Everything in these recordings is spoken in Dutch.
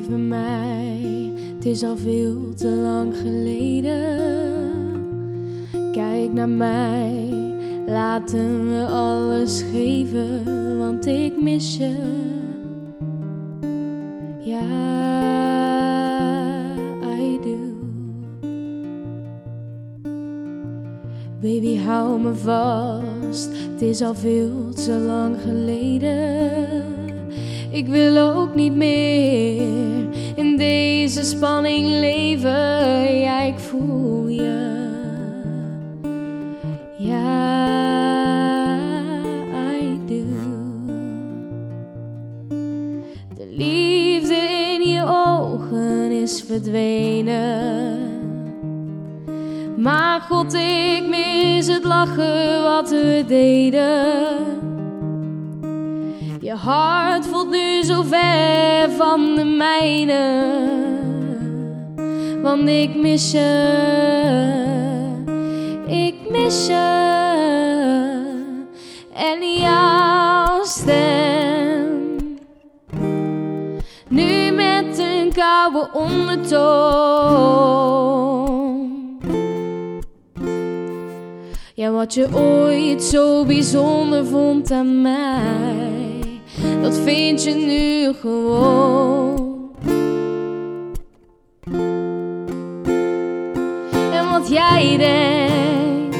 Bij mij, het is al veel te lang geleden. Kijk naar mij, laten we alles geven, want ik mis je. Ja, I do. Baby, hou me vast, het is al veel te lang geleden. Ik wil ook niet meer in deze spanning leven. Ja, ik voel je. Ja, I do. De liefde in je ogen is verdwenen. Maar God, ik mis het lachen wat we deden. Je hart voelt nu zo ver van de mijne, want ik mis je, ik mis je en jouw stem. Nu met een koude ondertoon. Ja, wat je ooit zo bijzonder vond aan mij, dat vind je nu gewoon. En wat jij denkt,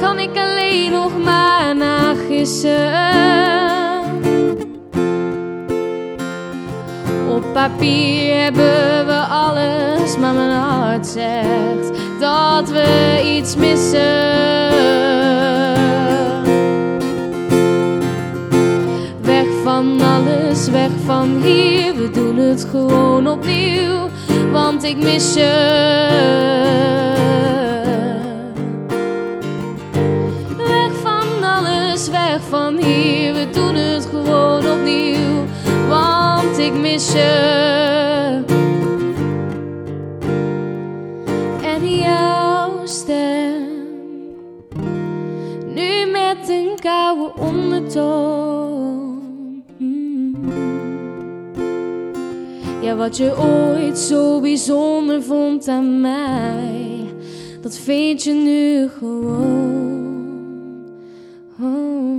kan ik alleen nog maar nagissen. Op papier hebben we alles, maar mijn hart zegt dat we iets missen. Van alles, weg van hier, we doen het gewoon opnieuw, want ik mis je. Weg van alles, weg van hier, we doen het gewoon opnieuw, want ik mis je. En jouw stem, nu met een koude ondertoon. Ja, wat je ooit zo bijzonder vond aan mij, dat vind je nu gewoon. Oh.